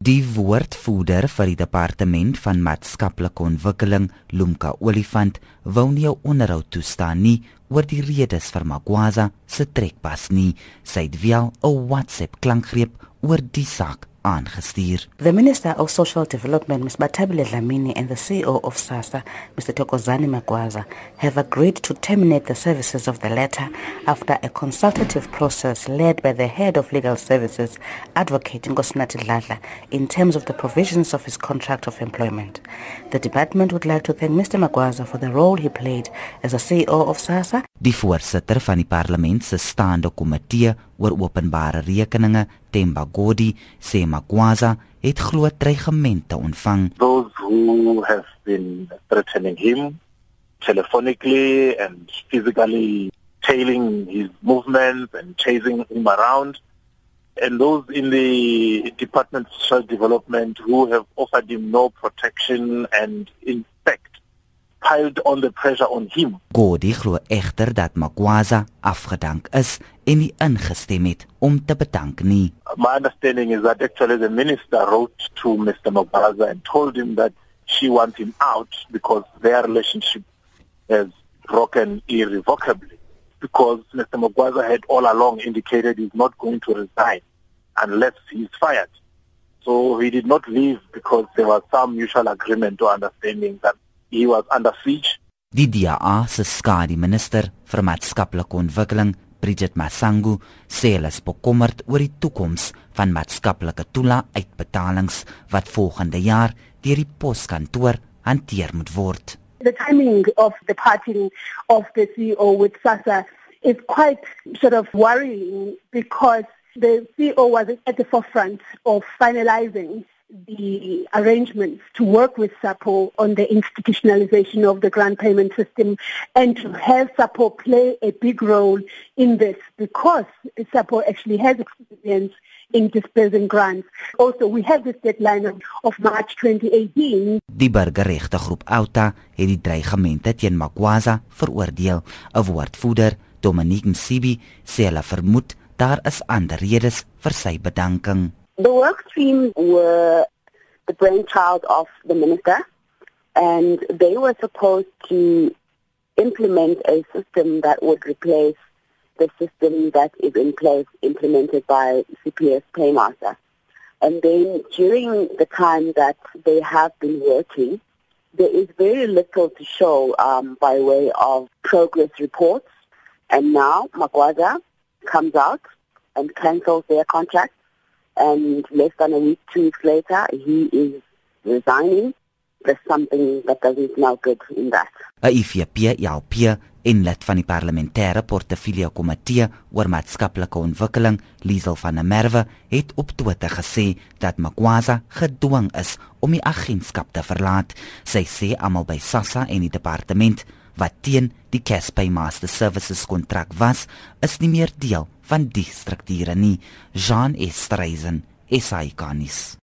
Die woordvoerder vir die departement van maatskaplike ontwikkeling, Lumka Olifant, wou nie 'n onderhoud toestaan nie oor die redes vir Magwaza se trekpas nie. Sy het wel 'n WhatsApp klankgreep oor die saak aangestuur. The Minister of Social Development, Ms. Batabile Dlamini, and the CEO of SASSA, Mr. Tokozani Magwaza, have agreed to terminate the services of the latter after a consultative process led by the head of legal services, Advocate Ngosnati Dladla, in terms of the provisions of his contract of employment. The department would like to thank Mr. Magwaza for the role he played as a CEO of SASSA. Die voorsitter van die parlement se staande komitee oor openbare rekeninge, Temba Godi, sê Magwaza het groot dreigemente ontvang. Those who have been threatening him telephonically and physically tailing his movements and chasing him around and those in the Department of Social Development who have offered him no protection and in fact piled on the pressure on him. Godi glo egter dat Magwaza afgedank is en nie ingestem het om te bedank nie. My understanding is that actually the minister wrote to Mr. Magwaza and told him that she wants him out because their relationship has broken irrevocably because Mr. Magwaza had all along indicated he's not going to resign unless he's fired. So he did not leave because there was some mutual agreement or understanding that he was under siege. Die DA se skade minister vir maatskaplike ontwikkeling, Bridget Masangu, sê hulle is bekommerd oor die toekoms van maatskaplike toela uitbetalings wat volgende jaar deur die poskantoor hanteer moet word. The timing of the parting of the CEO with SASSA is quite sort of worrying because the CEO was at the forefront of finalizing the arrangements to work with SAPO on the institutionalization of the grant payment system and to have SAPO play a big role in this because SAPO actually has experience in dispersing grants. Also, we have this deadline of, of March 2018. Die burgerregte groep Outa het die dreigemente teen Makwaza veroordeel. 'n Woordvoerder, Dominique Msibi, sê hulle vermoed daar is ander redes vir sy bedanking. The work team were the brainchild of the minister, and they were supposed to implement a system that would replace the system that is in place implemented by CPS Paymaster. And then during the time that they have been working, there is very little to show um, by way of progress reports. And now Magwaza comes out and cancels their contract and less than a week, two weeks later, he is resigning. There's something that doesn't smell good in that. A IFP, JLP en lid van die parlementêre portefeulje komitee oor maatskaplike ontwikkeling, Liesel van der Merwe, het op Twitter gesê dat Magwaza gedwing is om die agentskap te verlaat. Sy sê almal by SASSA en die departement wat teen die Caspay Master Services kontrak was, is nie meer deel van die strukture nie. Jean Estreisen, SAICanis.